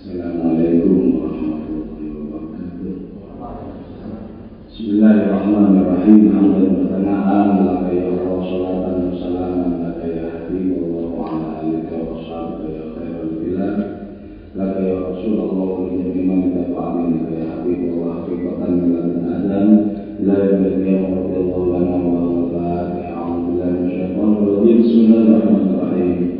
السلام عليكم ورحمة الله وبركاته. بسم الله الرحمن الرحيم. حمدا وثناء لك يا الله صلاة وسلاما لك يا حبيب. الله وعلى آلك وأصحابك يا خير البلاد لك يا رسول الله ولجميع من تبع منك يا حبيب. الله حقيقة من لدن آدم. إلى يوم القيامة رضي الله لنا ولنا الفاتحة أعوذ بالله من الشيطان بسم الله الرحمن الرحيم.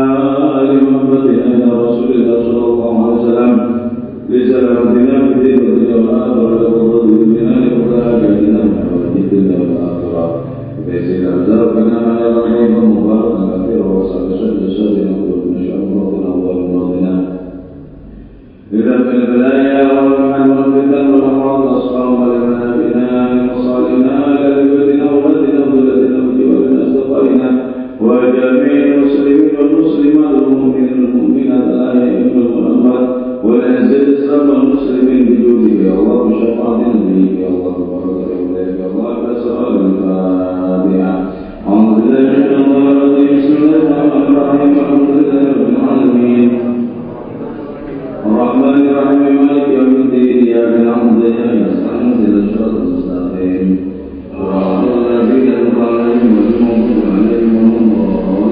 الذين أنعمت عليهم غير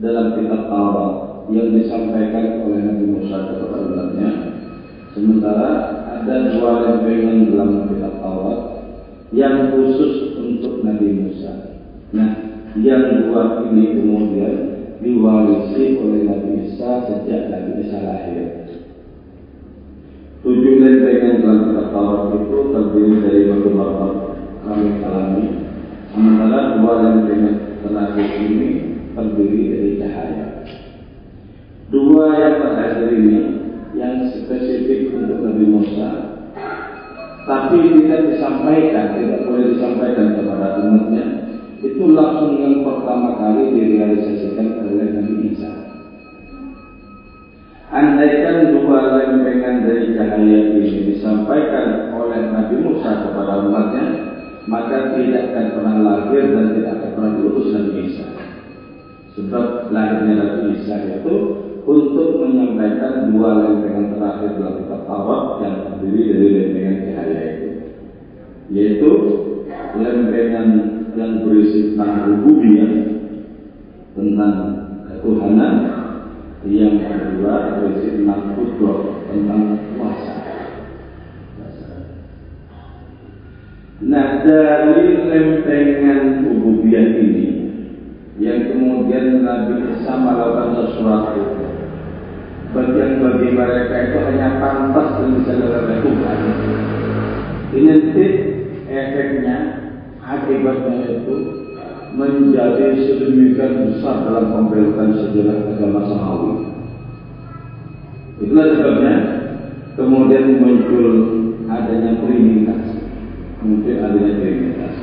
dalam kitab Taurat yang disampaikan oleh Nabi Musa kepada umatnya. Sementara ada dua lempengan dalam kitab Taurat yang khusus untuk Nabi Musa. Nah, yang dua ini kemudian diwarisi oleh Nabi Isa sejak Nabi Isa lahir. Tujuh lempengan dalam kitab Taurat itu terdiri dari beberapa kami alami. Sementara dua lempengan terakhir ini terdiri dari cahaya. Dua yang terakhir ini yang spesifik untuk Nabi Musa, tapi tidak disampaikan, tidak boleh disampaikan kepada umatnya, itu langsung yang pertama kali direalisasikan oleh Nabi Isa. Andaikan dua lempengan dari cahaya ini disampaikan oleh Nabi Musa kepada umatnya, maka tidak akan pernah lahir dan tidak akan pernah diutus Nabi Isa. Sebab lahirnya Nabi Isa itu untuk menyampaikan dua lempengan terakhir dalam kitab Taurat yang terdiri dari lempengan cahaya itu, yaitu lempengan yang berisi tentang rububiyah, tentang ketuhanan, yang kedua berisi tentang kudro, tentang kuasa. Nah dari lempengan rububiyah ini yang kemudian Nabi Isa melakukan sesuatu bagian bagi mereka itu hanya pantas dan bisa dilakukan. Ini nanti efeknya akibatnya itu menjadi sedemikian besar dalam pembelokan sejarah agama samawi. Itulah sebabnya kemudian muncul adanya trinitas, muncul adanya trinitas.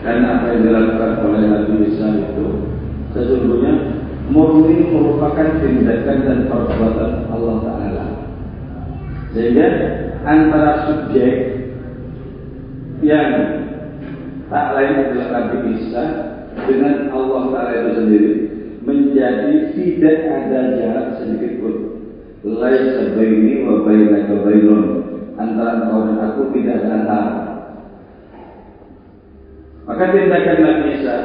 Karena apa yang dilakukan oleh Nabi Isa itu sesungguhnya murni merupakan tindakan dan perbuatan Allah Taala. Sehingga antara subjek yang tak lain adalah Nabi Isa dengan Allah Ta'ala itu sendiri menjadi tidak ada jarak sedikit pun laisa baini wa bainaka bainun antara engkau dan aku tidak ada antara maka tindakan Nabi Isa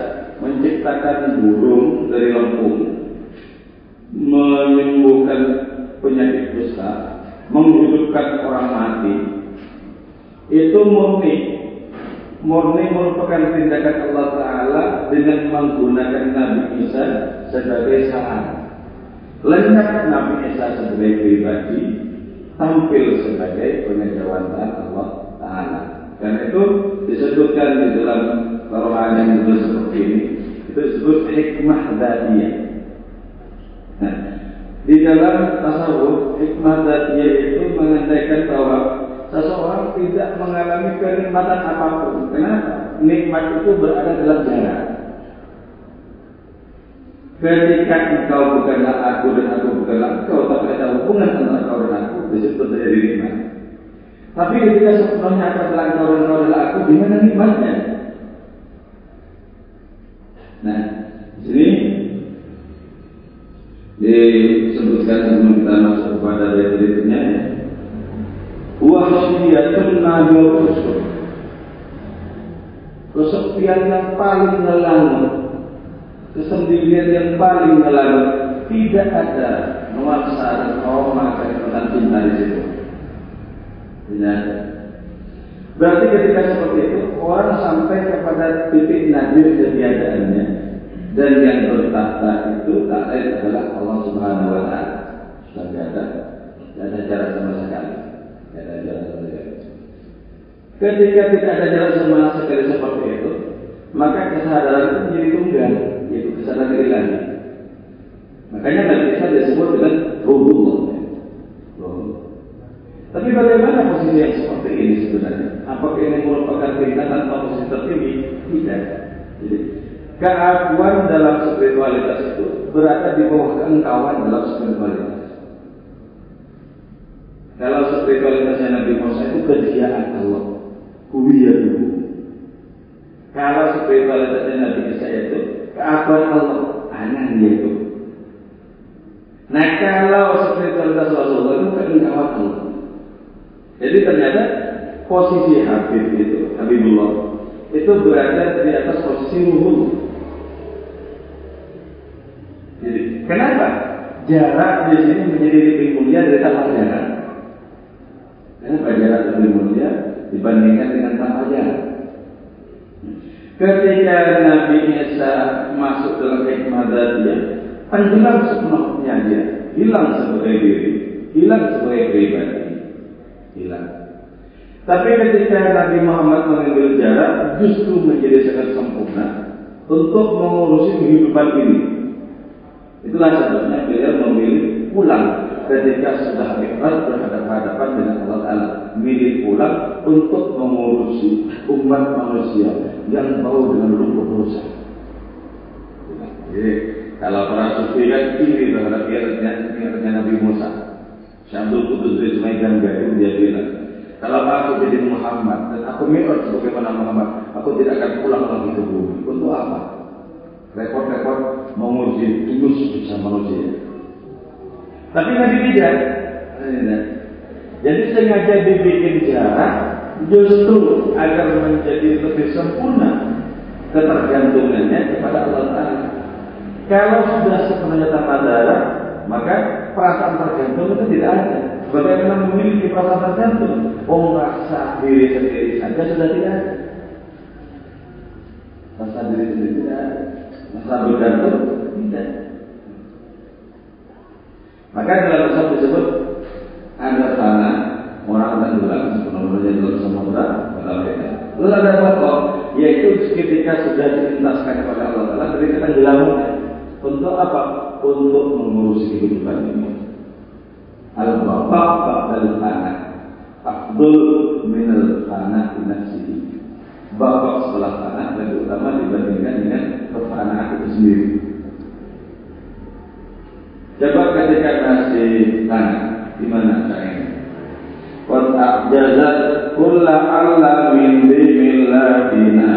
menciptakan burung dari lempung menyembuhkan penyakit kusta menghidupkan orang mati itu murni murni merupakan tindakan Allah Ta'ala dengan menggunakan Nabi Isa sebagai sarana. Lenyap Nabi Isa sebagai pribadi, tampil sebagai pengejawantan Allah Ta'ala. Dan itu disebutkan di dalam Quran yang itu seperti ini. Itu disebut hikmah dadiyah. Nah, di dalam tasawuf, hikmah dadiyah itu mengandaikan bahwa seseorang tidak mengalami kenikmatan apa pun. Kenapa? Nikmat itu berada dalam jarak. Ketika engkau bukanlah aku dan aku bukanlah engkau, tapi ada hubungan antara kau dan aku, disebut terjadi nikmat. Tapi ketika sepenuhnya aku adalah engkau dan kau adalah aku, di mana nikmatnya? Nah, di sini disebutkan sebelum kita masuk kepada berikutnya. Ya wahsiyatun nabi rusul kesepian yang paling ngelamun kesendirian yang paling ngelamun tidak ada nuansa aroma kehebatan cinta di situ. Tidak berarti ketika seperti itu orang sampai kepada titik nadir ketiadaannya dan yang bertahta itu tak lain adalah Allah Subhanahu wa taala. Sudah ada, tidak ada cara sama sekali. Ketika tidak ada jalan sama sekali seperti itu, maka kesadaran itu menjadi tunggal, yaitu kesadaran diri lagi. Makanya Nabi Isa disebut dengan ruhullah. Tapi bagaimana posisi yang seperti ini sebenarnya? Apakah ini merupakan tingkatan atau posisi tertinggi? Tidak. Jadi, keakuan dalam spiritualitas itu berada di bawah keengkauan dalam spiritualitas. Kalau spiritualitasnya Nabi Musa itu kejiaan Allah, itu. Kalau spiritualitasnya Nabi Isa itu keakuan Allah, angan dia itu. Nah kalau spiritualitas Rasulullah itu keengkauan Allah. Jadi ternyata posisi Habib itu, Habibullah, itu berada di atas posisi ruhul. Kenapa? Jarak di sini menjadi lebih mulia dari tanpa jarak. Kenapa jarak lebih mulia dibandingkan dengan tanpa jarak? Ketika Nabi Isa masuk dalam hikmah dia, tenggelam sepenuhnya dia, hilang sebagai diri, hilang sebagai pribadi, hilang. Tapi ketika Nabi Muhammad mengambil jarak, justru menjadi sangat sempurna untuk mengurusi kehidupan ini. Itulah sebabnya beliau memilih pulang ketika sudah ikhlas berhadapan-hadapan dengan Allah Ta'ala. Milik pulang untuk mengurusi umat manusia yang bau dengan lumpur dosa jadi kalau para sufi kan iri terhadap kiatnya Nabi Musa. Syabdul Kudus dari Sumaidan Gaya dia bilang kalau aku jadi Muhammad dan aku mi'raj sebagaimana Muhammad aku tidak akan pulang lagi ke bumi. Untuk apa? Repot-repot menguji tulus bersama manusia tapi Nabi tidak. Jadi sengaja dibikin jarak justru agar menjadi lebih sempurna ketergantungannya kepada Allah Taala. Kalau sudah sepenuhnya tanpa darah, maka perasaan tergantung itu tidak ada. Bagaimana memiliki perasaan tergantung? Oh, rasa diri sendiri saja sudah tidak ada. Rasa diri sendiri tidak ada. Rasa bergantung tidak. Maka dalam bahasa disebut ada tanah orang tenggelam sepenuhnya dalam samudra dalam beda. Lalu ada pokok yaitu ketika sudah diintaskan kepada Allah Taala ketika tenggelamnya untuk apa? Untuk mengurusi kehidupan ini. Al bapak ba'dal anak Abdul minal anak nafsihi Bapak setelah anak lebih utama dibandingkan dengan anak itu sendiri. Coba ketika masih anak di mana caranya? Qad a'jazat kulla alla min bimilladina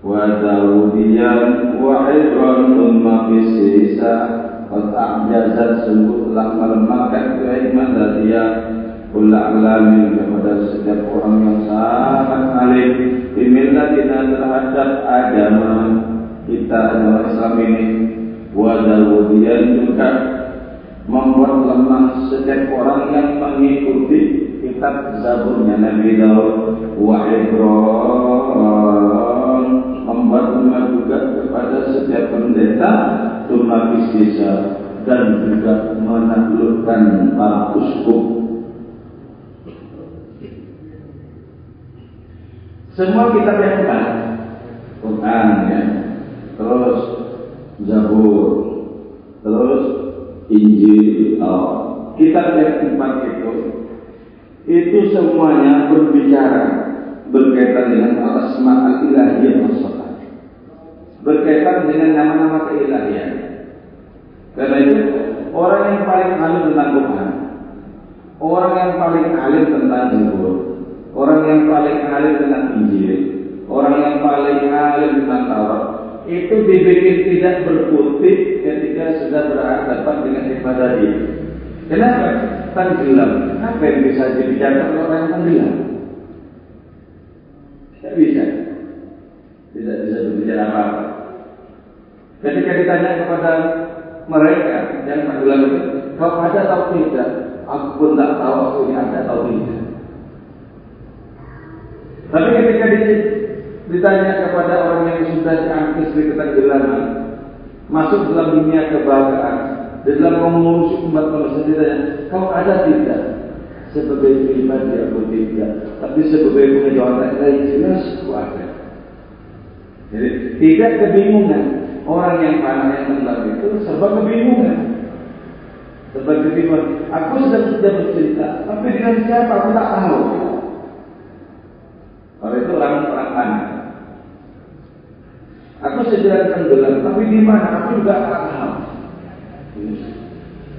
wa zawdiyan wa ibran thumma bisisa Qad a'jazat sungguh telah melemahkan kehikmatan dia Kula alamin kepada setiap orang yang sangat alim. Bimillatina terhadap agama kita agama Islam ini juga membuat lemah setiap orang yang mengikuti kitab Zaburnya Nabi Daud. Wa membuat lemah juga kepada setiap pendeta Tuma bisa dan juga menaklukkan para uskup Semua kitab yang empat Quran ya Terus Zabur. Terus Injil. Oh. Kitab yang empat itu. Itu semuanya berbicara Berkaitan dengan Al-Asma al-Ilahiyah Berkaitan dengan nama-nama keilahian. Karena itu Orang yang paling alim tentang Quran Orang yang paling alim tentang Zabur orang yang paling alim tentang Injil, orang yang paling alim tentang Taurat, itu dibikin tidak berputih ketika sudah berhadapan dengan ibadah dia. Kenapa? Tenggelam. Apa yang bisa dibicarakan oleh orang yang tenggelam? Tidak bisa. Tidak bisa berbicara apa-apa. Ketika ditanya kepada mereka yang tenggelam itu, kau ada atau tidak? Aku pun tak tahu aku ini ada atau tidak. Tapi ketika ditanya kepada orang yang sudah diangkis di ketenggelaman, masuk dalam dunia kebahagiaan, di dalam mengurus umat manusia ditanya, kau ada tidak? Sebagai pribadi aku tidak, tapi sebagai pengetahuan lain jelas aku ada. Jadi tidak kebingungan orang yang panah yang tenggelam itu serba kebingungan. Sebab kebingungan. Aku sudah sudah bercerita, tapi dengan siapa aku tak tahu. Kalau itu orang orang. Aku sedang tenggelam, tapi di mana? Aku juga tahu.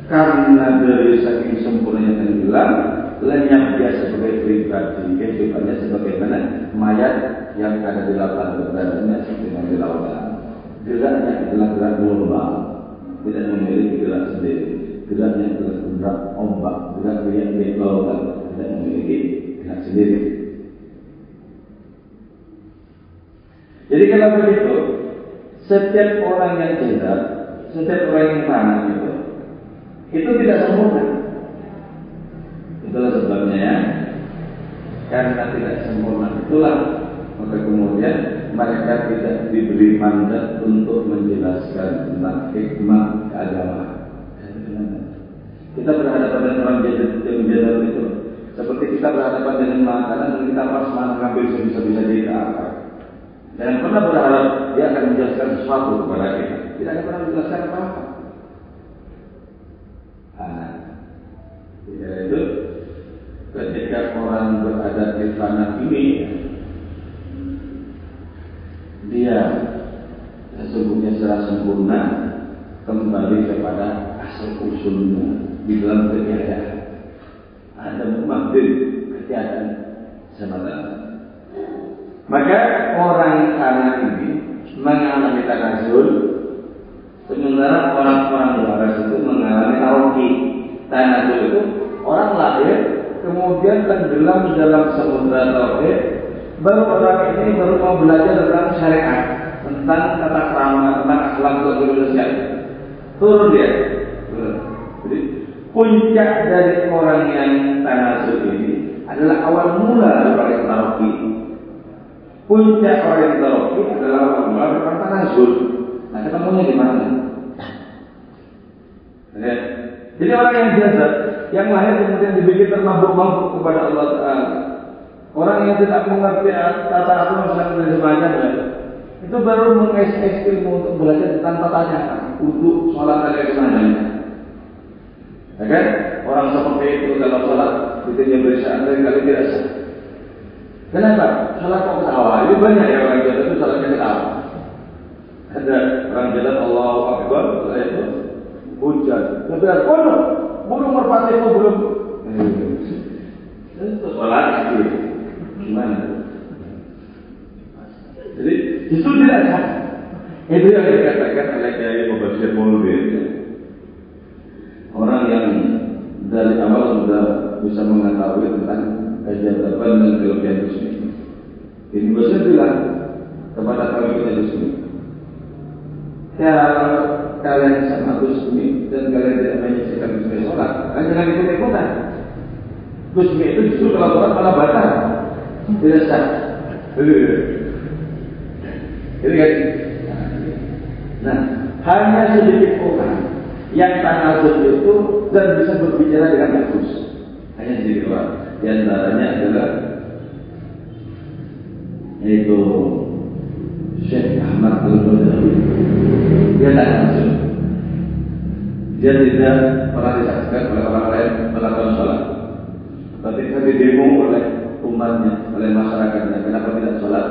Karena dari saking sempurnanya tenggelam, lenyap dia sebagai pribadi, kehidupannya sebagaimana mayat yang ada di lautan berbadannya seperti di lautan. Geraknya adalah gerak normal, tidak memiliki gerak sendiri. Geraknya adalah gerak ombak, gerak gerak di lautan, tidak memiliki gerak sendiri. Jadi kalau begitu, setiap orang yang jahat, setiap orang yang tanah itu, itu tidak sempurna. Itulah sebabnya ya. Karena tidak sempurna itulah maka kemudian mereka tidak diberi mandat untuk menjelaskan tentang hikmah agama. Kita berhadapan dengan orang yang jahat itu seperti kita berhadapan dengan makanan dan kita pas mana ngambil sebisa-bisa kita apa. Jangan pernah berharap dia akan menjelaskan sesuatu kepada kita. Tidak akan pernah menjelaskan apa-apa. Nah, ya itu ketika orang berada di tanah ini, dia sesungguhnya secara sempurna kembali kepada asal usulnya di dalam ketiadaan. Ada makdir ketiadaan semata maka orang kanan ini mengalami tanazul, sementara orang-orang waras itu mengalami taroki. Tanazul itu orang lahir kemudian tenggelam dalam samudra tauhid, baru orang ini baru mau belajar tentang syariat, tentang tata krama, tentang akhlak manusia. Turun dia. Jadi puncak dari orang yang tanazul ini adalah awal mula dari taroki Puncak orang itu adalah melakukan tanazul. Nah, ketemunya di mana? Ya. Jadi orang yang biasa, yang lahir kemudian dibikin termabuk-mabuk kepada Allah Taala. Orang yang tidak mengerti tata aturan dan semacamnya, Itu baru mengekses ilmu untuk belajar tanpa tanya untuk sholat ada kesenangannya. Ya kan? Orang seperti itu kalau sholat itu yang berisaan dari kali tidak sah. Kenapa? Sholat kok ketawa? Ini banyak ya orang jalan itu sholatnya ketawa. Ada orang jalan Allah Akbar, saya itu hujan. Ada, oh, belum merpati itu belum. Itu sholat itu gimana? Jadi itu tidak sah. Itu yang dikatakan oleh Kiai Mubashir Mulbir. Orang yang dari awal sudah bisa mengetahui tentang kejahatan dan kelebihan Gusmi. Ini Mubashir bilang kepada kami Gusmi, kalau kalian sama Gusmi dan kalian tidak menyaksikan Gusmi sholat, kalian jangan ikut-ikutan. Gusmi itu justru kalau sholat malah batal. Tidak sah. Jadi kan? Nah, hanya sedikit orang yang tanazul itu dan bisa berbicara dengan bagus. Hanya sedikit orang. Di antaranya adalah yaitu Syekh Ahmad Al-Badawi. Dia tanazul. Dia tidak pernah disaksikan oleh orang lain melakukan sholat. Ketika didemo oleh umatnya, oleh masyarakatnya, kenapa tidak sholat?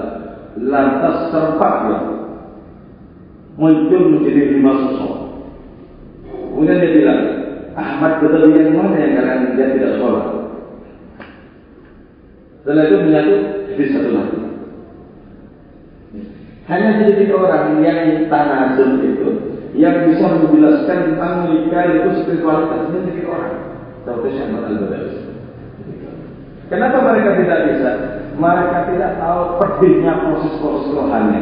lantas serpak ya muncul menjadi lima sosok. Kemudian dia bilang, Ahmad Betawi yang mana yang kalian dia tidak sholat? Setelah itu menyatu jadi satu lagi. Hanya sedikit orang yang tanazul itu yang bisa menjelaskan tentang nikah itu spiritualitas sedikit orang. Seperti Syekh Al-Badawi. Kenapa mereka tidak bisa? Mereka tidak tahu pedihnya proses-proses rohani.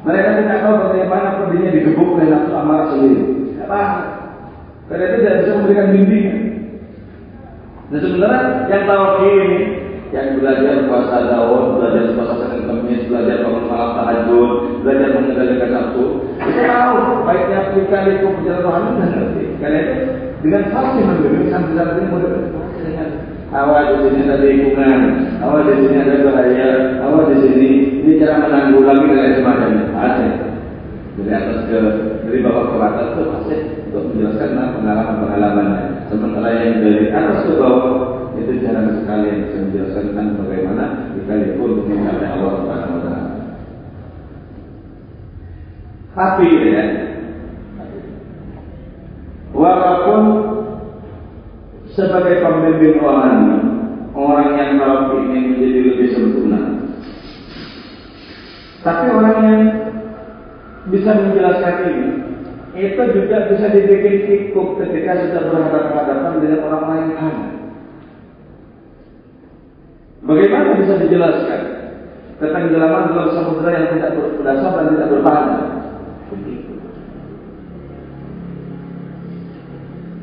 Mereka tidak tahu bagaimana pedihnya digebuk oleh nafsu amarah sendiri. Karena itu tidak bisa memberikan bimbingan. Dan sebenarnya yang tahu ini, yang belajar puasa Daud, belajar puasa Senin Kamis, belajar bangun malam tahajud, belajar mengendalikan nafsu, itu tahu baiknya aplikasi itu perjalanan rohani dan ngerti. Karena itu dengan fasih memberi sambil-sambil ini mudah awal di sini ada lingkungan, awal di sini ada bahaya, awal di sini ini cara menanggulangi dan semacamnya. Ada. Dari atas ke dari bawah ke atas itu pasti untuk menjelaskan pengalaman-pengalamannya. Sementara yang dari atas ke bawah itu jarang sekali yang bisa menjelaskan tentang bagaimana pun untuk mencapai Allah Subhanahu Wa Taala. Tapi ya, walaupun sebagai pembimbing rohani, orang yang kalau ingin menjadi lebih sempurna. Tapi orang yang bisa menjelaskan ini, itu juga bisa dibikin kikuk ketika sudah berhadapan-hadapan dengan yang hanya. Bagaimana bisa dijelaskan ketenggelaman dalam samudera yang tidak berdasar dan tidak berpandang?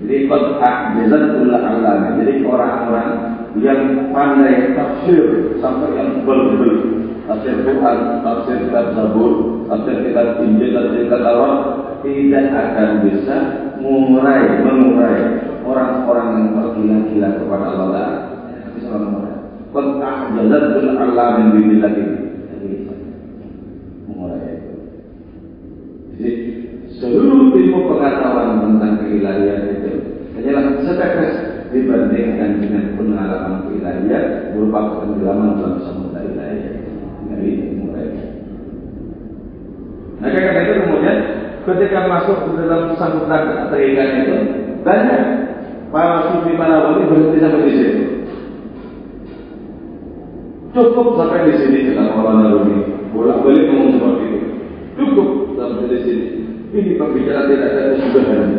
Jadi kotak jazatul alami. Jadi orang-orang yang pandai tafsir sampai yang berbeli tafsir Quran, tafsir kitab Zabur, tafsir kitab Injil, tafsir kitab Taurat tidak akan bisa mengurai, mengurai orang-orang yang tergila-gila kepada Allah mengurai. Kotak jazatul alami bibillah ini. Mengurai itu. Jadi seluruh ilmu pengetahuan tentang keilahian itu hanyalah setetes dibandingkan dengan pengalaman keilahian berupa penggelaman dalam samudra ilahiyah dari mereka. Nah karena itu kemudian ketika masuk ke dalam samudra keilahian itu banyak para sufi para wali berhenti sampai di situ. Cukup sampai di sini kata orang Nabi. Bolak balik ngomong seperti itu. Cukup sampai di sini. Ini pembicaraan tidak ada kesudahan.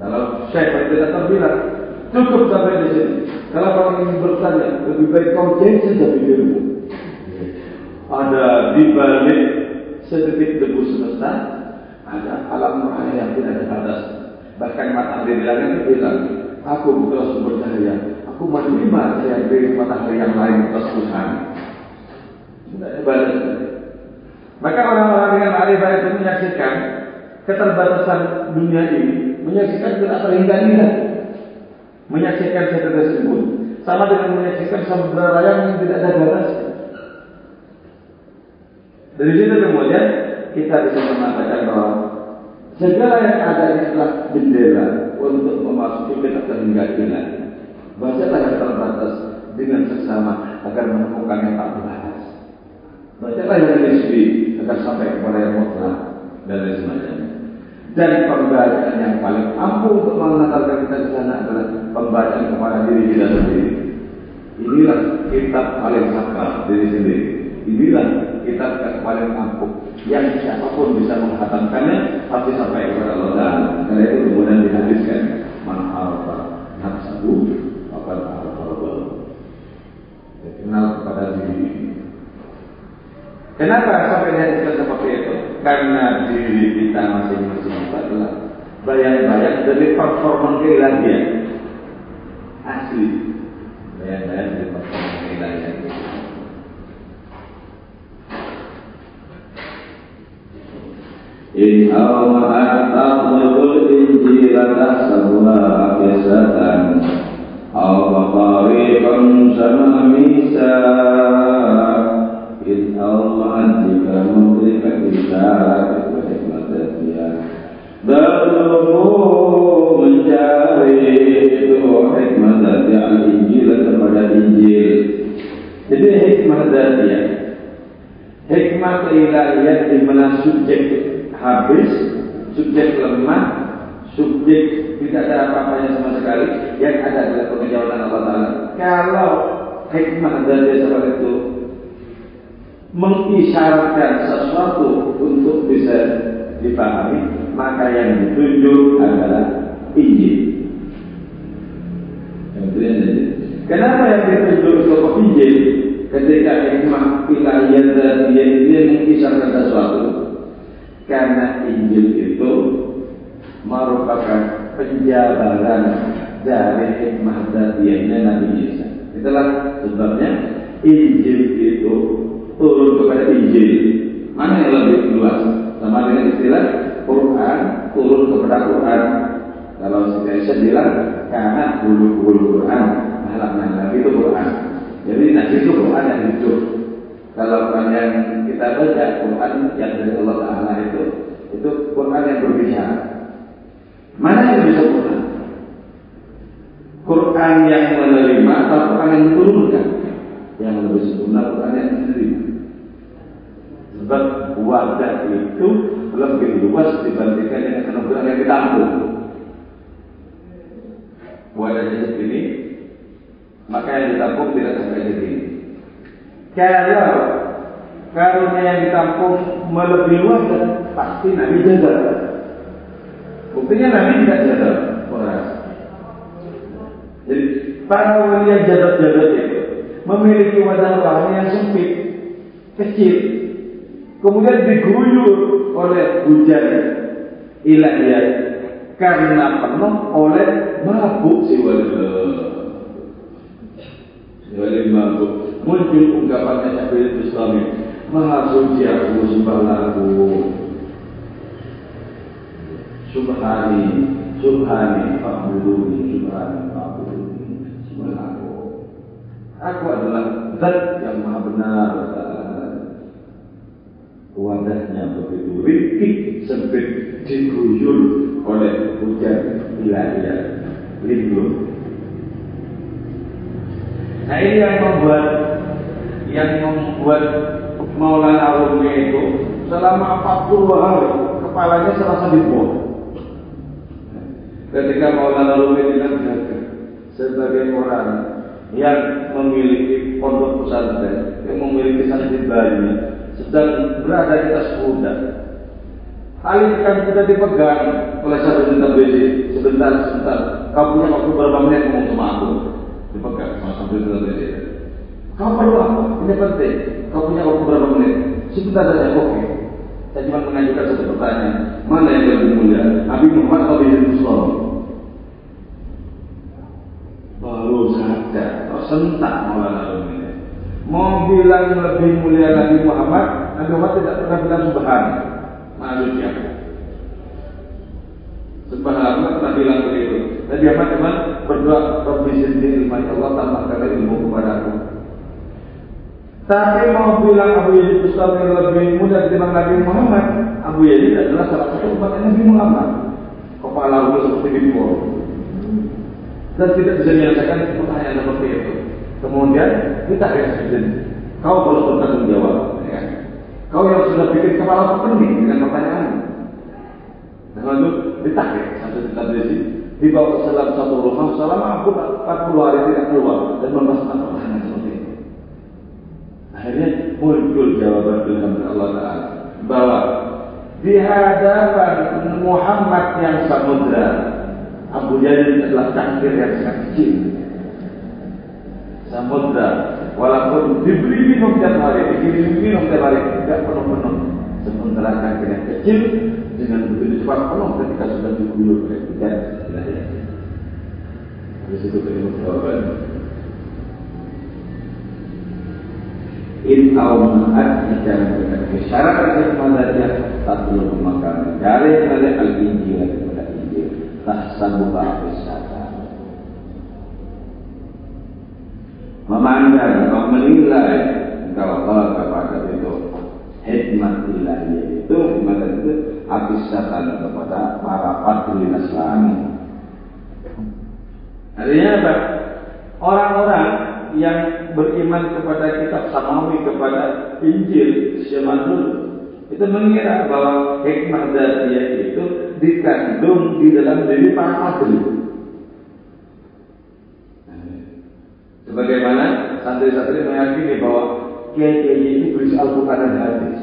Kalau saya tidak terbilang, cukup sampai di sini. Kalau orang ingin bertanya, lebih baik kau jadi saja pikirmu. Ada di balik sedikit debu semesta, ada alam raya yang tidak ada batas. Bahkan matahari di langit bilang, aku bukan sumber cahaya, aku menerima cahaya dari matahari yang lain atas Tuhan. Tidak. Maka orang-orang dengan arifah itu menyaksikan keterbatasan dunia ini, menyaksikan tidak terhingga-hingga, menyaksikan sesuatu tersebut, sama dengan menyaksikan samudera raya yang tidak ada batas. Dari situ kemudian kita bisa mengatakan bahwa segala yang ada adalah jendela untuk memasuki kita ketertinggalan. Bacalah yang terbatas dengan sesama agar menemukan yang tak terbatas. Bacalah yang nisbi agar sampai kepada yang mutlak dan lain sebagainya. Dan pembacaan yang paling ampuh untuk mengantarkan kita ke sana adalah pembacaan kepada diri kita sendiri. Inilah kitab paling sakral diri sendiri. Inilah kitab yang paling ampuh yang siapa pun bisa menghatamkannya pasti sampai kepada Allah dan itu kemudian dihabiskan man arfa sendiri. Kenapa sampai dihadirkan seperti itu? Karena diri kita masing-masing itu adalah bayang-bayang dari performa keilahnya asli bayang-bayang dari performa keilahnya In awa'at injil atas sebuah kisatan أو طريقا سماميسا إن أومأت بك مدرك إشارة وحكمة فيها Bertemu mencari itu hikmah dari al-Injil kepada Injil. Jadi hikmah dari hikmah keilahian di mana subjek habis, subjek lemah, subjek tidak ada apa-apanya sama sekali, yang ada adalah pengejawaban Allah Ta'ala. Kalau hikmah dari seperti itu mengisyaratkan sesuatu untuk bisa dipahami, maka yang ditunjuk adalah Injil. Kenapa yang ditunjuk untuk Injil? Ketika hikmah ilahiyah dan dia mengisyaratkan sesuatu, karena Injil itu merupakan penjabaran dari hikmah datianya Nabi Isa. Itulah sebabnya Injil itu turun kepada Injil. Mana yang lebih luas? Sama dengan istilah Quran turun kepada Quran. Kalau saya bilang karena bulu-bulu Quran, malah Nabi itu Quran. Jadi Nabi itu Quran yang hidup. Kalau yang kita baca Quran yang dari Allah Taala itu, itu Quran yang berbicara. Mana yang bisa Quran? Quran yang menerima atau Quran yang diturunkan? Yang lebih sempurna Quran yang menerima. Sebab wadah itu lebih luas dibandingkan dengan Quran yang ditampung. Wadahnya segini, maka yang ditampung tidak sampai segini. Kalau karunia yang ditampung melebihi luas pasti Nabi jaga. Buktinya Nabi tidak jaga waras. Jadi para wali yang jadat-jadat itu memiliki wadah rohani yang sempit, kecil, kemudian diguyur oleh hujan ilahiyah karena penuh oleh mabuk si wali. Wali mabuk muncul ungkapannya Syekh Islami Maha suci aku sembah aku Subhani Subhani Fa'buduni Subhani Fa'buduni Sembah aku adalah zat yang maha benar Wadahnya begitu rikik sempit diguyur oleh hujan ilahiyah lindung. Nah ini yang membuat yang membuat Maulana Rumi itu selama 40 hari kepalanya serasa dibuang. Ketika Maulana Rumi bilang sebagai orang yang memiliki pondok pesantren, yang memiliki santri banyak, sedang berada di atas kuda. Alihkan kita dipegang oleh satu juta BC sebentar sebentar. Kau punya waktu berapa menit ngomong sama aku? Dipegang sama satu juta BC. Kau perlu apa? Ini penting. Kau punya waktu berapa menit? Sebentar saja, oke. Saya cuma mengajukan satu pertanyaan. Mana yang lebih mulia? Nabi Muhammad atau Nabi Islam? Baru saja tersentak Maulana Rumi. Mau bilang lebih mulia Nabi Muhammad, Nabi Muhammad tidak pernah bilang subhan. Maksudnya. Subhanallah pernah bilang begitu. Nabi Muhammad cuma berdoa, Rabbi sendiri, Allah tambahkan ilmu kepada aku. Tapi mau bilang Abu Yazid Bustami lebih muda dibanding Nabi Muhammad, Abu Yazid adalah salah satu umat Nabi Muhammad. Kepala Abu seperti itu. Dan tidak bisa menyelesaikan pertanyaan seperti itu. Kemudian kita eksekusi. Kau harus bertanggung jawab. Ya. Kau yang sudah bikin kepala pening dengan pertanyaan. Lalu ditarik satu tradisi dibawa ke dalam satu rumah selama 40 hari tidak keluar dan membahas pertanyaan seperti itu. Akhirnya muncul jawaban Tuhan Allah Taala bahwa di hadapan Muhammad yang samudra Abu Jahal adalah takdir yang sangat kecil. Samudra walaupun diberi minum tiap hari dikirim minum tiap hari tidak penuh-penuh. Sementara kaki yang kecil dengan begitu cepat penuh ketika sudah diguyur oleh hujan wilayah. Habis itu terima jawaban. In awma'at jika mereka Syarat hikmahatnya Tak perlu makan Dari al-injil. kepada injil Tahsabuha wisata memandang atau menilai kalau kepada itu hikmat ilahi itu hikmat itu abisatan kepada para patri Nasrani. Artinya apa? Orang-orang yang beriman kepada kitab samawi kepada Injil zaman dulu itu mengira bahwa hikmah dia itu dikandung di dalam diri para patri. Sebagaimana santri-santri meyakini bahwa kiai-kiai itu berisi Al-Quran dan hadis.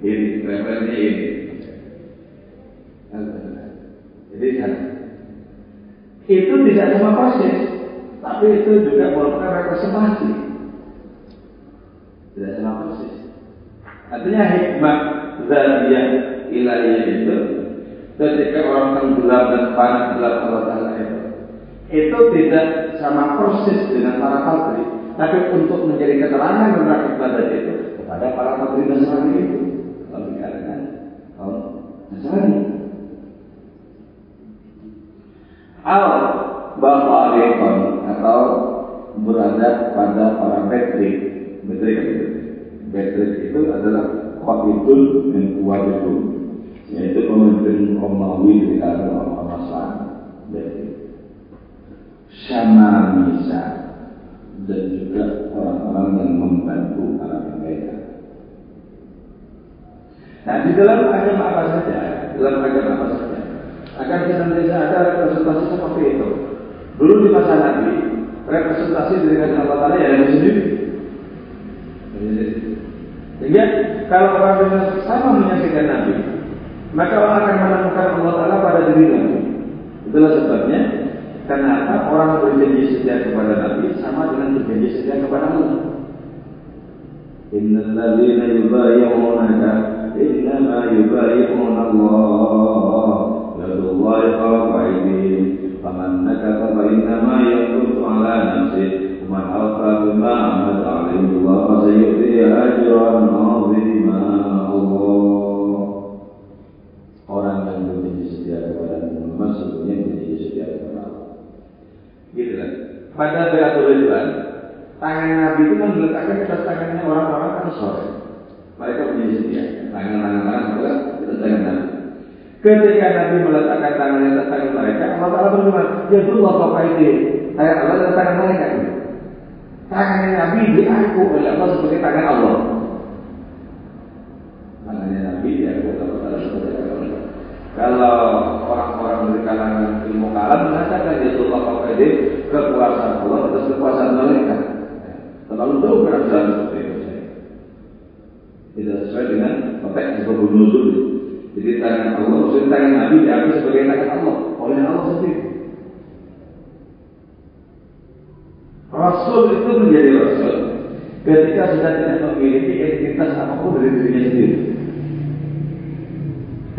Ini referensinya ini. Jadi itu tidak sama persis, tapi itu juga merupakan representasi. Tidak sama persis. Artinya hikmah zaliyah ilahiyah itu ketika orang tenggelam dan panas dalam Allah Taala itu itu tidak sama persis dengan para patri, tapi untuk menjadi keterangan dan ibadah itu kepada para patri Nasrani itu. Kalau dikatakan kaum Nasrani. Al Bafarikon atau berada pada para Petri. Petri itu. Petri itu adalah Qabitul dan Kuwabitul yaitu pemimpin Romawi di kalangan orang Nasrani. Misa dan juga orang-orang yang membantu para mereka. Nah di dalam agama apa saja, dalam agama apa saja, akan senantiasa ada representasi seperti itu. Dulu di masa Nabi, representasi dari Allah Taala ya yang sendiri. Sehingga kalau orang dengan sama menyaksikan Nabi, maka orang akan menemukan Allah Taala pada diri Nabi. Itulah sebabnya Kenapa orang berjanji setia kepada Nabi sama dengan berjanji setia kepada Allah? Innal ladzina yubayyi'unaka innama yubayyi'una Allah yadullahi fawqa aydihim faman nakatha fa innama Pada Bayatul Ridwan, tangan Nabi itu meletakkan ke atas tangannya orang-orang atau sore. Mereka punya setia. Tangan-tangan tangan adalah di atas tangan Nabi. Ketika Nabi meletakkan tangannya atas tangan mereka, Allah Taala berfirman, Ya Allah Bapak ini, saya Allah di tangan mereka. Tangannya Nabi diaku oleh Allah sebagai tangan Allah. Tangannya Nabi diaku oleh Allah sebagai tangan. Kalau orang-orang dari kalangan ilmu kalam mengatakan ya Allah Qadir kekuasaan Allah atas kekuasaan mereka. Terlalu jauh kerajaan seperti itu. Tidak sesuai dengan apa yang disebut nuzul. Jadi tangan Allah, maksudnya tangan Nabi diambil sebagai tangan Allah oleh Allah sendiri. Rasul itu menjadi Rasul ketika sudah tidak memiliki identitas apa pun dari dirinya sendiri.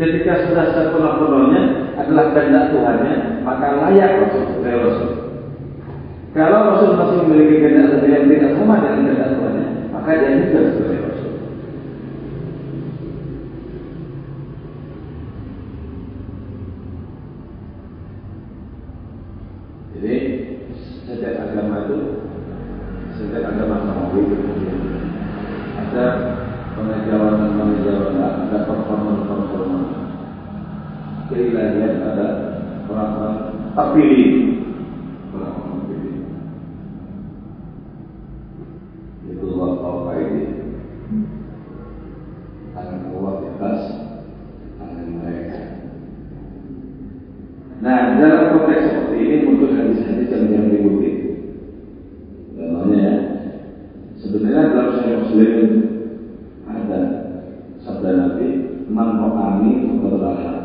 Ketika sudah sepenuh-penuhnya adalah kehendak Tuhannya, maka layak Rasul sebagai Rasul. Kalau Rasul masih memiliki kehendak yang tidak sama dengan kehendak Tuhannya, maka dia juga sebagai Rasul. Jadi setiap agama itu setiap agama Nabi ada pengejawanan-pengejawanan, Keilahian ada orang-orang terpilih, orang-orang terpilih. Itu Allah tahu ini. Tangan Allah di atas tangan mereka. Nah, dalam konteks seperti ini muncul hadis-hadis yang yang diikuti. Contohnya ya, sebenarnya dalam Sahih Muslim ada sabda Nabi, "Man ro'ani faqad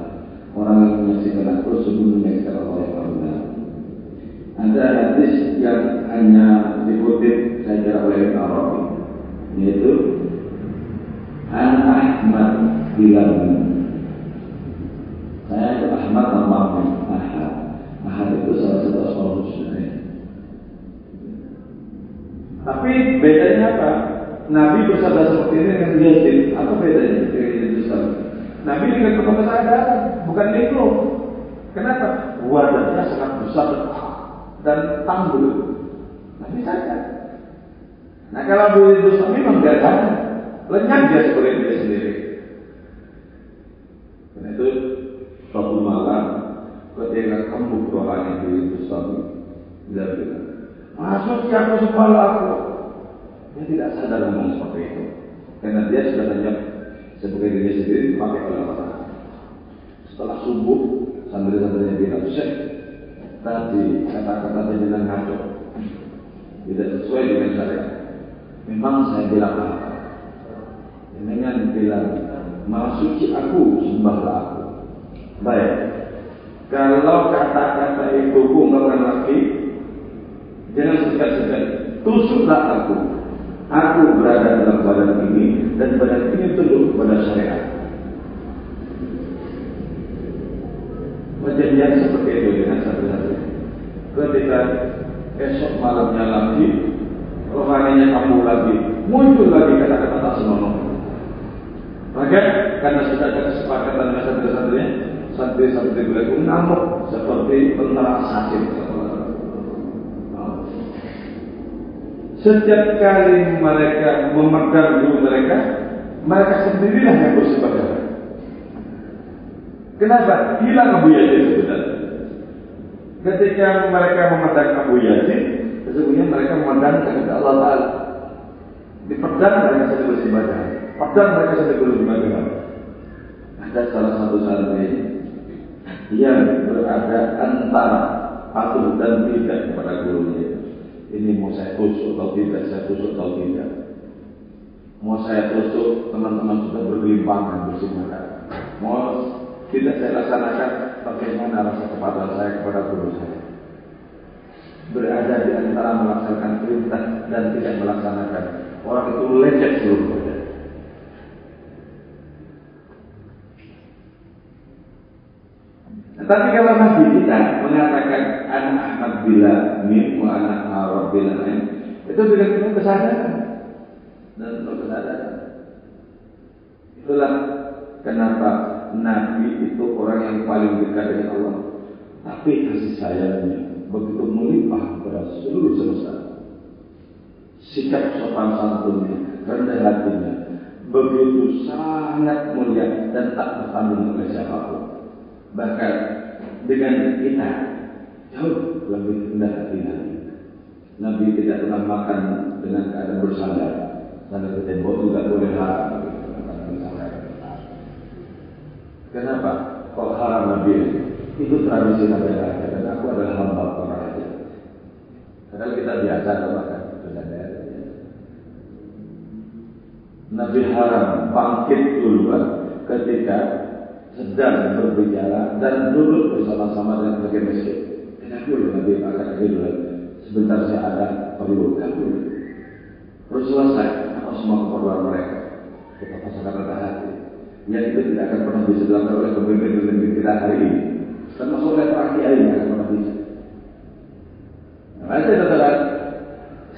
Orang yang menyaksikan aku sebelum menyaksikan Allah yang benar. Ada hadis yang hanya dikutip saya kira oleh Ibn Arabi, yaitu An Ahmad bilang saya itu Ahmad nama Ahad. Ahad itu salah satu asal husna. Tapi bedanya apa? Nabi bersabda seperti ini dengan Yazid. Apa bedanya dengan Yazid Nabi dengan penuh kesadaran, bukan itu. Kenapa? Wadahnya sangat besar dan tanggul. Nabi sadar. Nah kalau Abu Yazid memang tidak sadar, lenyap dia sebagai dia sendiri. Karena itu suatu malam ketika kamu orang yang itu suami dia bilang, masuk siapa sekolah aku. Dia tidak sadar ngomong seperti itu. Karena dia sudah lenyap sebagai diri sendiri pakai oleh orang. Setelah subuh, santri-santrinya bilang, Syekh, tadi kata-kata jenengan ngaco. Tidak sesuai dengan saya. Memang saya bilang apa? Jenengan bilang, malah suci aku, sembahlah aku. Baik. Kalau kata-kata itu ungkapan lagi, jangan segan-segan. Tusuklah aku. Aku berada dalam badan ini dan badan ini tunduk kepada syariat. Perjanjian seperti itu dengan satu-satu. Ketika esok malamnya lagi, rohaninya kamu lagi, muncul lagi kata-kata tak senonoh. Maka karena sudah ada kesepakatan dengan santri-santrinya, santri-santri beliau ngamuk seperti tentara asasir. Setiap kali mereka memegang guru mereka, mereka sendirilah yang bersepakat. Kenapa? Hilang Abu Yazid. Ketika mereka memandang Abu Yazid, sesungguhnya mereka memandang kepada Allah Ta'ala. Di pedang mereka sedang beribadah. Pedang mereka sedang beribadah. Ada salah satu santri yang berada antara patuh dan tidak kepada gurunya. Ini mau saya tusuk atau tidak, saya tusuk atau tidak. Mau saya tusuk, teman-teman sudah bergelimpangan bersimakan. Mau tidak saya laksanakan, bagaimana rasa kepatuhan saya kepada guru saya. Berada di antara melaksanakan perintah dan tidak melaksanakan. Orang itu lecet seluruhnya. Tapi kalau Nabi kita mengatakan anak Ahmad bila min wa anak Arab bila lain, itu dengan penuh kesadaran dan kesadaran. Itulah kenapa Nabi itu orang yang paling dekat dengan Allah. Tapi kasih sayangnya begitu melimpah kepada seluruh semesta. Sikap sopan santunnya, rendah hatinya, begitu sangat mulia dan tak bertanggung oleh siapa pun. Bahkan dengan kita jauh lebih rendah hati Nabi. Nabi tidak pernah makan dengan keadaan bersandar. Sampai ke tembok juga boleh haram. Kenapa? Kok haram Nabi? Itu tradisi Nabi Raja dan aku adalah hamba para raja. Padahal kita biasa makan bersandar. Nabi haram bangkit duluan ketika sedang berbicara dan duduk bersama-sama dengan bagian masjid. Tidak boleh Nabi akan dulu. Sebentar saya ada perlu boleh. Terus selesai apa semua keperluan mereka. Kita pasangan rendah hati. Yang itu tidak akan pernah bisa dilakukan oleh pemimpin-pemimpin kita hari ini. Termasuk oleh para kiai yang akan pernah bisa. Nah, saya katakan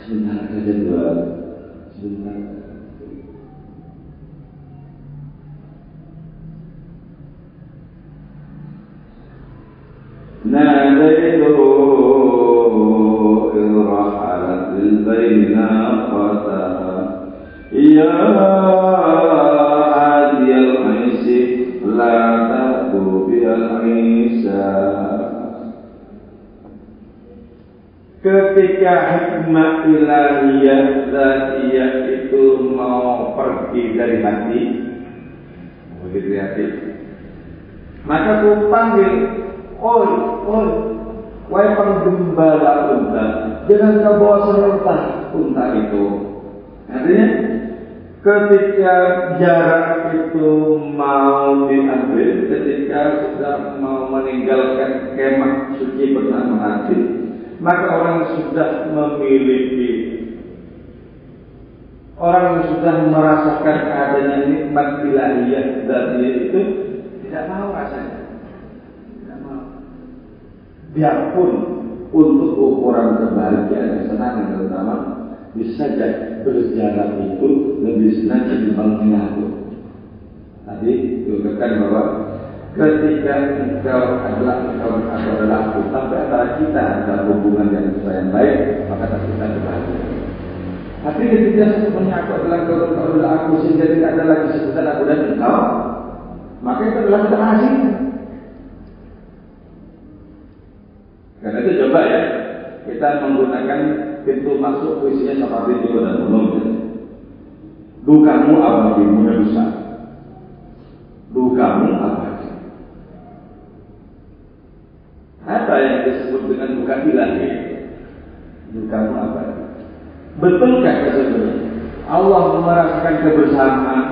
sebentar saja dua, sebentar. ناديته إذ رحلت للبين ناقتها يا Ketika hikmah ilahiyah zatiyah itu mau pergi dari hati Begitu ya, hati Maka ku panggil Oi, oi wai penggembala unta Jangan kau bawa serta unta itu. Artinya ketika jarak itu mau diambil, ketika sudah mau meninggalkan kemah suci bersama hati, maka orang sudah memiliki orang sudah merasakan adanya nikmat ilahiyah dari itu tidak mau rasanya. Tidak mau. Biarpun untuk ukuran kebahagiaan kesenangan terutama bisa saja berjalan itu lebih senang dibanding menyatu tadi dikatakan bahwa ketika engkau adalah engkau atau adalah aku tapi antara kita ada hubungan yang yang baik maka kita berbahagia tapi ketika sebenarnya aku adalah engkau engkau adalah aku sehingga tidak ada lagi sebutan aku dan engkau maka itu adalah keberhasilan karena itu coba ya kita menggunakan pintu masuk puisinya seperti itu dan umum dukamu yang besar dukamu apa Apa yang disebut dengan duka ilahi? Duka apa? Betulkah sesungguhnya Allah merasakan kebersamaan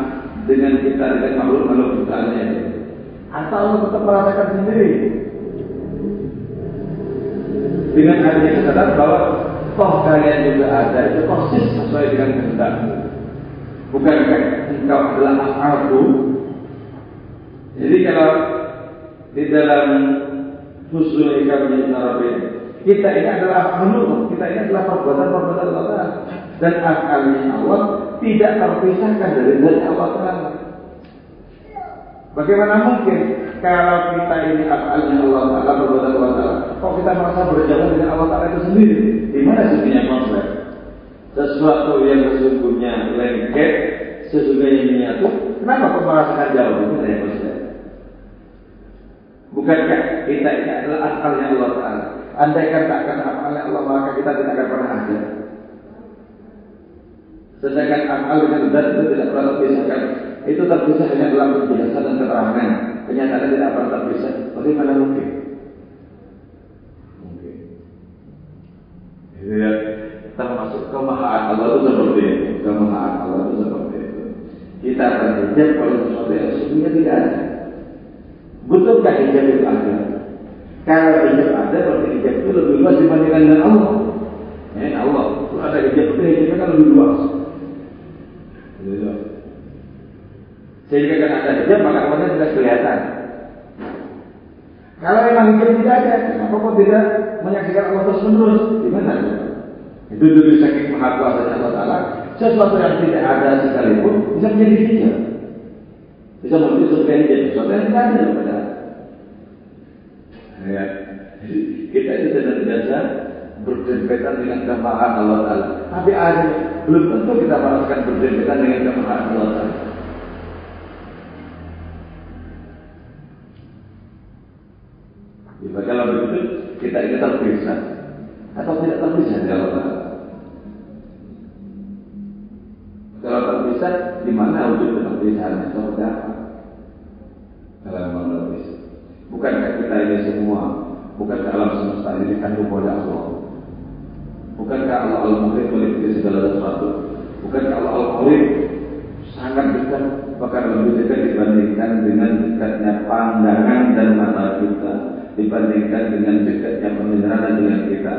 dengan kita dengan makhluk-makhluk ciptaannya? Atau Allah tetap merasakan sendiri? Dengan adanya kesadaran bahwa toh kalian juga ada itu persis sesuai dengan kehendak. Bukankah engkau adalah aku? Jadi kalau di dalam Husnul ikamnya Arabi. Kita ini adalah makhluk, kita ini adalah perbuatan-perbuatan Allah dan akalnya Allah tidak terpisahkan dari dari Allah. Bagaimana mungkin kalau kita ini akalnya Allah Taala perbuatan Allah Taala, kok kita merasa berjalan dengan Allah Taala itu sendiri? Di mana sesungguhnya konsep? Sesuatu yang sesungguhnya lengket, sesungguhnya menyatu, kenapa kok merasakan jauh? Itu saya konsep. Bukankah kita ini adalah akalnya Allah Ta'ala? Andai kan tak akan akalnya Allah, maka kita tidak akan pernah ada. Sedangkan akal dengan zat itu tidak pernah terpisahkan. Itu terpisah hanya dalam penjelasan dan keterangan. Kenyataan tidak pernah terpisah. Bagaimana mungkin? Mungkin. Ya, termasuk kemahaan Allah itu seperti itu. Kemahaan Allah itu seperti itu. Kita akan hijab kalau sesuatu yang sesungguhnya tidak ada. Betulkah hijab itu ada? Kalau hijab ada, berarti hijab itu lebih luas dibandingkan dengan Allah. Ya, Allah. Kalau ada hijab itu hijabnya kan lebih luas. Sehingga kan ada hijab, maka Allah tidak kelihatan. Kalau memang hijab tidak ada, kenapa kok tidak menyaksikan Allah terus menerus? Di mana? Itu dulu saking maha kuasa Allah Taala. Sesuatu yang tidak ada sekalipun bisa menjadi hijab. Bisa menjadi sesuatu yang tidak sesuatu yang tidak ada pada Ya. Kita itu senantiasa berdempetan dengan kemahaan Allah Taala. Tapi akhirnya belum tentu kita merasakan berdempetan dengan kemahaan Allah Taala. Ya, kalau begitu kita ini terpisah atau tidak terpisah dari Allah. Kalau terpisah, di mana wujud terpisahnya? Seperti apa? Dalam mengerti. Bukankah kita ini semua, bukankah alam semesta ini dikandung oleh Allah? Bukankah Allah Al-Muhid meliputi segala sesuatu? Bukankah Allah Al-Muhid sangat dekat, bahkan lebih dekat dibandingkan dengan dekatnya pandangan dan mata kita, dibandingkan dengan dekatnya pendengaran dengan kita.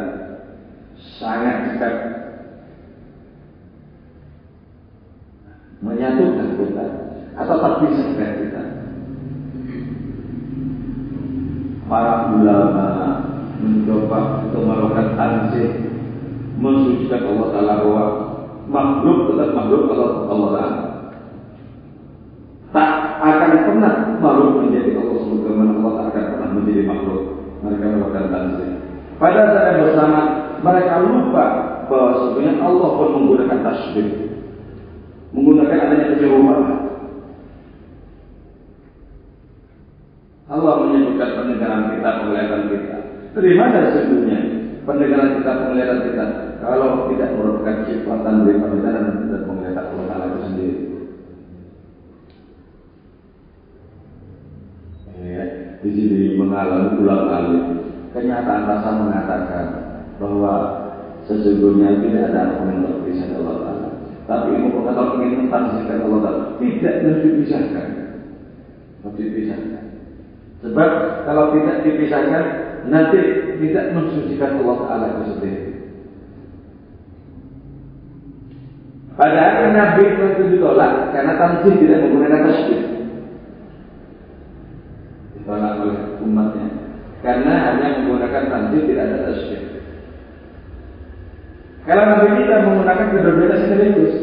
Sangat dekat menyatukan kita atau terpisahkan kita. para ulama mencoba untuk melakukan tanzih mensucikan Allah Taala bahwa makhluk tetap makhluk Allah Allah Taala tak akan pernah makhluk menjadi Allah sebagaimana Allah tak akan pernah menjadi makhluk mereka melakukan tanzih pada saat bersama mereka lupa bahwa sebenarnya Allah pun menggunakan tasbih. Menggunakan adanya kejeruan. Allah menyebutkan pendengaran kita, penglihatan kita. Dari mana sesungguhnya pendengaran kita, penglihatan kita? Kalau tidak merupakan ciptaan dari pendengaran dan penglihatan Allah Taala itu sendiri. Ya, di sini mengalami ulang kali kenyataan rasa mengatakan bahwa sesungguhnya tidak ada apa yang terpisah Allah Taala. Tapi kalau ingin mentafsirkan Allah Taala tidak dipisahkan, harus dipisahkan. Sebab kalau tidak dipisahkan nanti tidak mensucikan Allah Taala itu sendiri. Padahal Nabi itu ditolak karena tanzih tidak menggunakan tasbih. Ditolak oleh umatnya karena hanya menggunakan tanzih tidak ada tasbih. Kalau Nabi kita menggunakan kedua-duanya sekaligus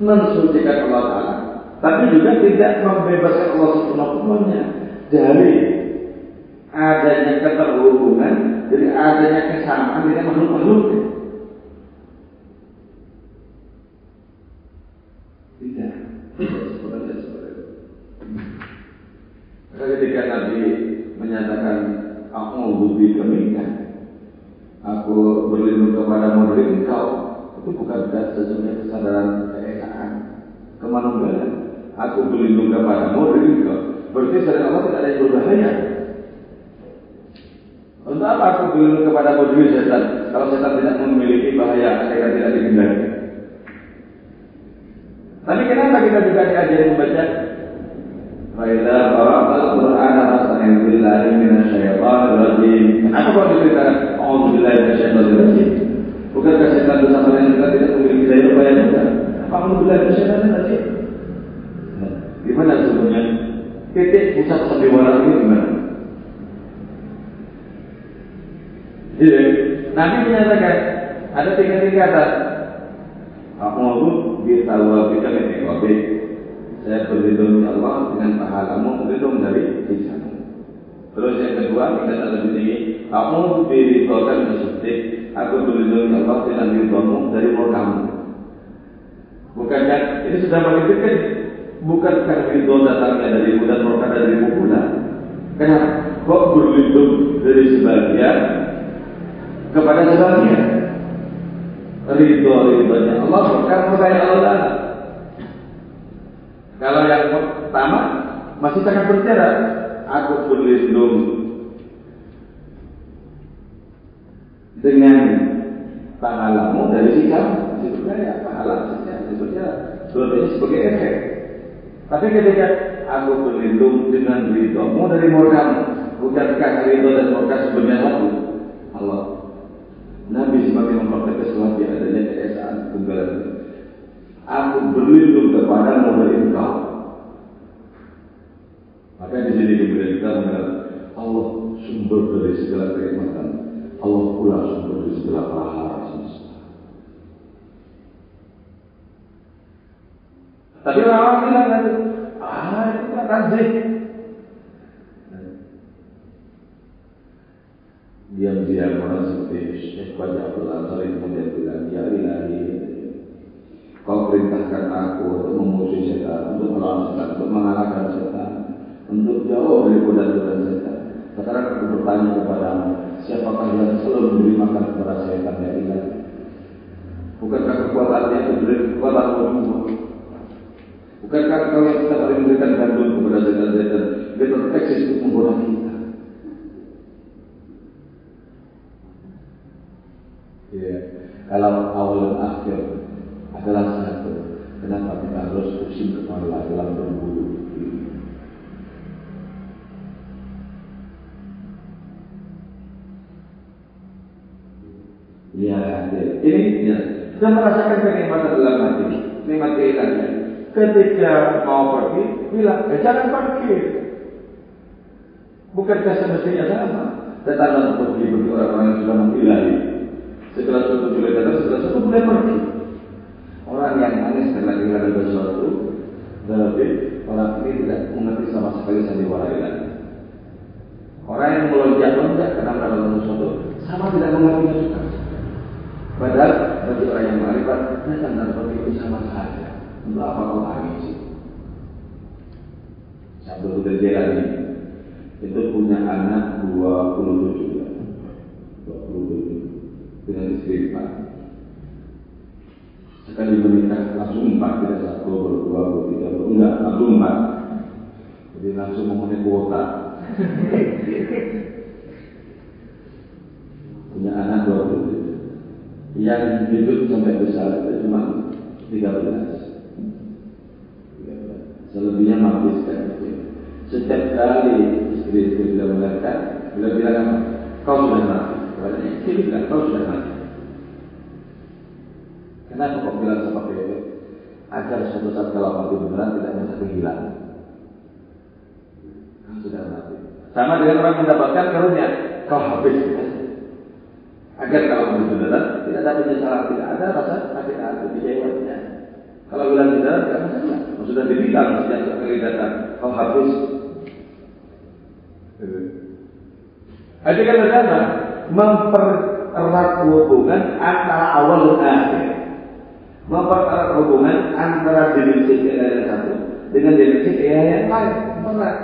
mensucikan Allah Taala, tapi juga tidak membebaskan Allah Subhanahu dari adanya keterhubungan, dari adanya kesamaan dengan makhluk-makhluk. Tidak. Ketika Nabi menyatakan aku kemingkan, aku berlindung kepada dari engkau, itu bukan sesungguhnya kesadaran keesaan, kemanusiaan. Aku berlindung kepada dari engkau, berarti dari Allah tidak ada yang berbahaya. Untuk apa aku berlindung kepada dari setan? Kalau setan tidak memiliki bahaya, akan tidak dihindari. Tapi kenapa kita juga diajari membaca qara'ta al-Qur'ana fasta'in billahi minasyaitonir rajim. Kenapa kok diceritakan A'udzu billahi minasyaitonir rajim? Bukankah setan itu sama yang kita tidak memiliki daya upaya juga? A'udzu billahi minasyaitonir rajim. Gimana sebenarnya? Titik pusat sandiwara ini gimana? Jadi, Nabi menyatakan ada tiga tingkatan. Aku mau bitawa kita ini saya berlindung ya Allah dengan pahalamu berlindung dari siksamu. Terus yang kedua kita lebih tinggi, kamu diridhokan bersedih, aku ya Allah dengan ridhomu dari murkamu. Bukankah ini sudah menitipkan bukankah ridho datangnya dari dan murka dari pula? Kenapa? Kok berlindung dari sebagian kepada sebagian? Ridho ridhonya Allah bukan murkanya Allah. Kalau yang pertama masih sangat berjarak, aku berlindung dengan pahalamu dari sikap ya pahala sebetulnya sebetulnya sebagai efek. Tapi ketika aku berlindung dengan ridhomu dari murkamu, bukankah ridho dan murka sebenarnya satu? Allah. Nabi semakin mempertegas lagi adanya keesaan tunggal Aku berlindung kepadamu dari engkau. Maka di sini kemudian kita mengenal Allah sumber dari segala kenikmatan. Allah pula sumber dari segala prahara semesta. Tapi orang bilang tadi, ah itu kan razih. Diam-diam orang seperti Syekh Wajah Abdul Ansari kemudian bilang, Ya ilahi, kau perintahkan aku untuk memusuhi setan, untuk melawan setan, untuk mengalahkan setan, untuk jauh dari godaan-godaan setan. Sekarang aku bertanya kepadamu, siapakah yang selalu memberi makan kepada setan ya ilah? Bukankah kekuatannya itu dari kekuatan Allah? Bukankah kau yang kita paling memberikan gandum kepada setan-setan? Dia terteksis untuk menggoda kita. Ya, kalau awal dan akhir adalah satu. Kenapa kita harus pusing kepala dalam berbulu? Ya, ini ya. Kita merasakan kenikmatan dalam hati, nikmat keilahian. Ketika mau pergi, bilang, eh, jangan pergi. Bukankah semestinya sama? Tetap pergi bagi orang-orang yang sudah mengilahi. Setelah satu bulan datang, setelah satu bulan pergi. Orang yang nangis karena kehilangan sesuatu, berarti orang ini tidak mengerti sama sekali sandiwara ilahi. Orang yang melonjak-lonjak karena mendapatkan sesuatu, sama tidak mengerti juga. Ternyata narkoba itu sama saja. Untuk apa kau tangisi? Satu kerja ini itu punya anak 27 ya. 27 dengan istri empat. Sekali menikah langsung empat tidak satu, berdua, bertiga, enggak langsung empat. Jadi langsung memenuhi kuota. punya anak 27 yang hidup sampai besar itu cuma 13 selebihnya mati sekali setiap kali istri itu bila melahirkan bila bilang apa? Kau sudah mati. Katanya istri bilang kau sudah mati. Kenapa kau bilang seperti itu? Agar suatu saat kalau mati beneran tidak merasa kehilangan. Kau sudah mati. Sama dengan orang mendapatkan karunia. Kau habis agar kalau beneran tidak ada penyesalan tidak ada rasa sakit hati di jiwanya kalau bilang tidak tidak masalah sudah dibilang sejak kali datang kau habis Jadi kan bagaimana? Mempererat hubungan antara awal dan akhir. Mempererat hubungan antara dimensi yang satu dengan dimensi yang lain. Mempererat.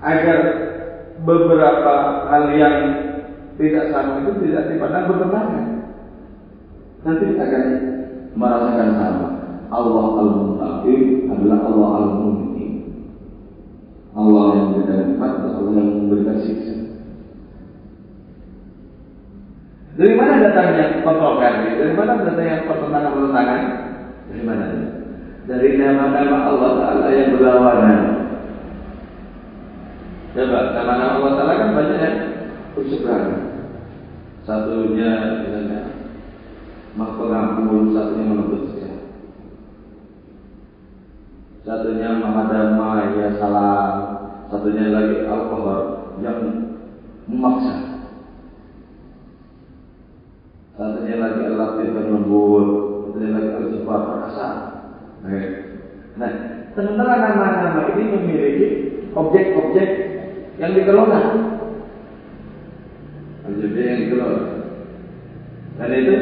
Agar beberapa hal yang tidak sama itu tidak dipandang bertentangan. Nanti akan merasakan sama. Allah al-Muntaqim adalah Allah al-Munqim. Allah yang memberikan nikmat dan Allah yang memberikan siksa. Dari mana datangnya kontroversi? Dari mana datangnya pertentangan-pertentangan? Dari mana? Dari nama-nama Allah Ta'ala yang berlawanan. Coba, nama-nama Allah Ta'ala kan banyak yang berseberangan. Satunya misalnya Pengampun, satunya menuntut satunya Maha Damai ya salam, satunya lagi Al-Qahar yang memaksa. Satunya lagi Al-Latif yang lembut, satunya lagi perkasa. Nah, sementara nama-nama ini memiliki objek-objek yang dikelola. Objek yang dikelola. Dan itu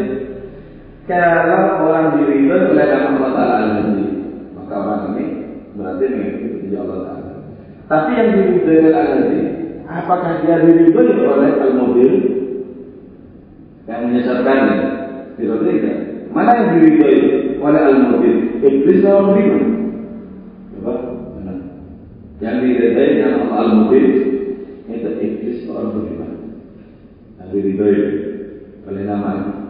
kalau orang diridhoi oleh nama Allah Taala maka orang ini berarti mengikuti Allah Taala. Tapi yang diridhoi oleh apakah dia diridhoi oleh al-mobil yang menyesatkannya? Tidak tidak. Mana yang diridhoi oleh al-mobil? Iblis atau beriman? Coba, mana? Yang diridhoi dengan al-mobil itu iblis atau beriman? Yang diridhoi oleh namanya.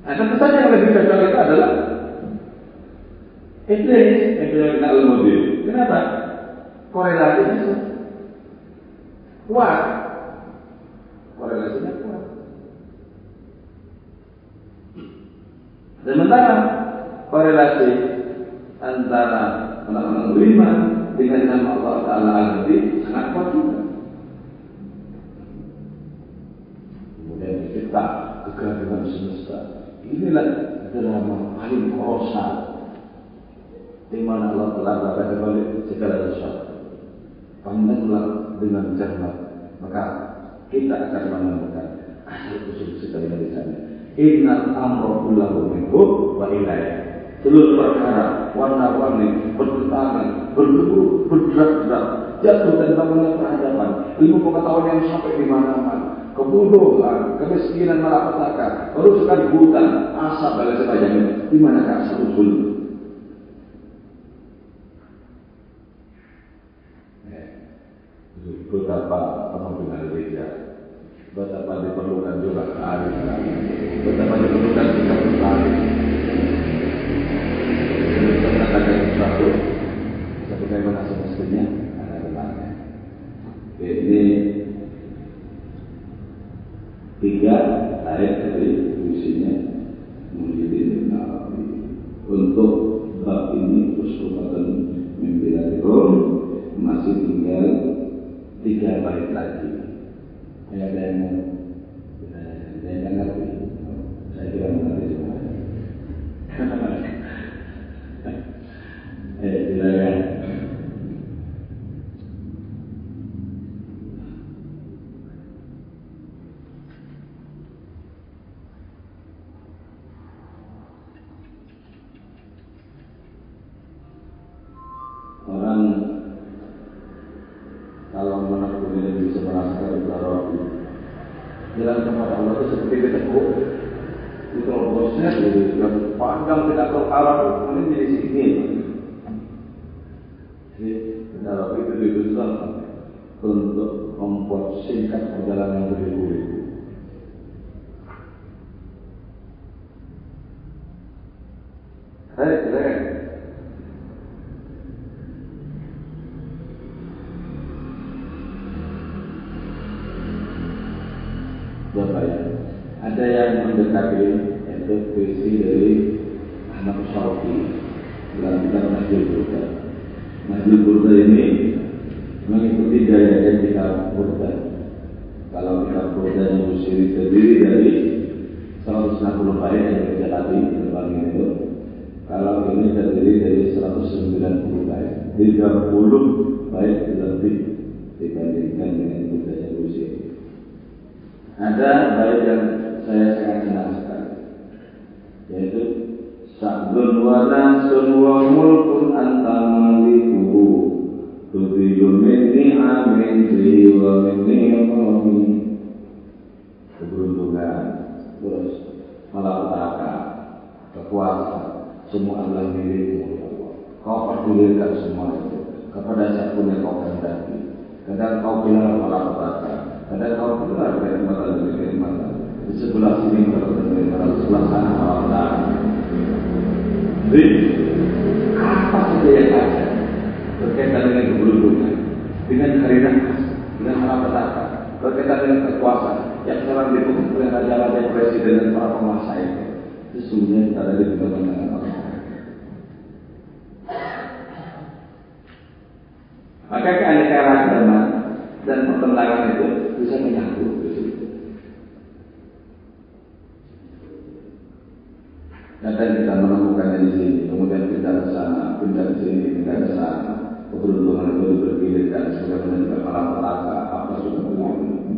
Nah, tentu saja yang lebih cocok itu adalah Iblis yang kita al-mudin. Kenapa? Korelasinya kuat. Korelasinya kuat. Sementara korelasi antara beriman dengan nama Allah Taala al-Hadi sangat kuat juga. Kemudian kita kegaduhan semesta. Inilah drama paling kolosal di mana Allah telah berkata balik segala sesuatu. Pandanglah dengan cermat, maka kita akan menemukan asal usul segala di sana. Innal amro kullahu minhu wa ilayah. Seluruh perkara warna-warni bertentangan, berdebu, bergerak-gerak, jatuh dan bangunnya peradaban, ilmu pengetahuan yang sampai di mana-mana, kebodohan, kemiskinan malapetaka, kerusakan hutan, asap dan sebagainya. Di manakah asal usul? Betapa dengan gereja, betapa diperlukan juga? Kearifan, betapa diperlukan sikap berbalik. Kita mengatakan sesuatu, sebagaimana semestinya ada benarnya. Ini tiga ayat dari puisinya Muhyiddin Nawawi untuk bab ini usrubatan mimpi dari Rom masih tinggal tiga bait lagi. Ada yang ada yang ngerti. Saya kira mengerti. jalan kepada Allah itu seperti ditekuk itu prosesnya jadi panjang tidak ke arah ini jadi sini jadi apa saja yang ada? Berkaitan dengan keberuntungan, dengan nafas, dengan malapetaka, berkaitan dengan kekuasaan. Yang sekarang diputus oleh raja-raja presiden dan para penguasa itu, sesungguhnya kita ada di dalam dengan Allah. Maka keanekaragaman dan pertentangan itu bisa menyatu di situ. Kadang kita menemukannya di sini, kemudian pindah ke sana, pindah ke sini, pindah ke sana. Keberuntungan itu bergilirkan sebagaimana juga para petaka, apa sudah begitu.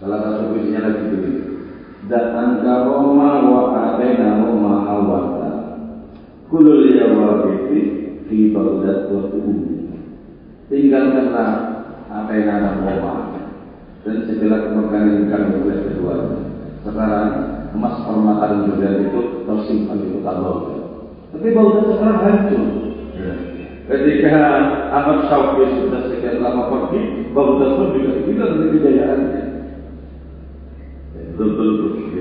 Salah satu puisinya lagi begitu. Datang ke Roma wa atena Roma awata. Kulul yawabiti fi Baghdad wa Tinggalkanlah Athena dan Roma dan segala kemerdekaan yang kami oleh kedua. Sekarang emas permata dan berlian itu tersimpan di kota Baghdad. Tapi Baghdad sekarang hancur. Ketika Ahmad Syauqi sudah sekian lama pergi, Baghdad pun juga hilang dari kejayaannya. Betul-betul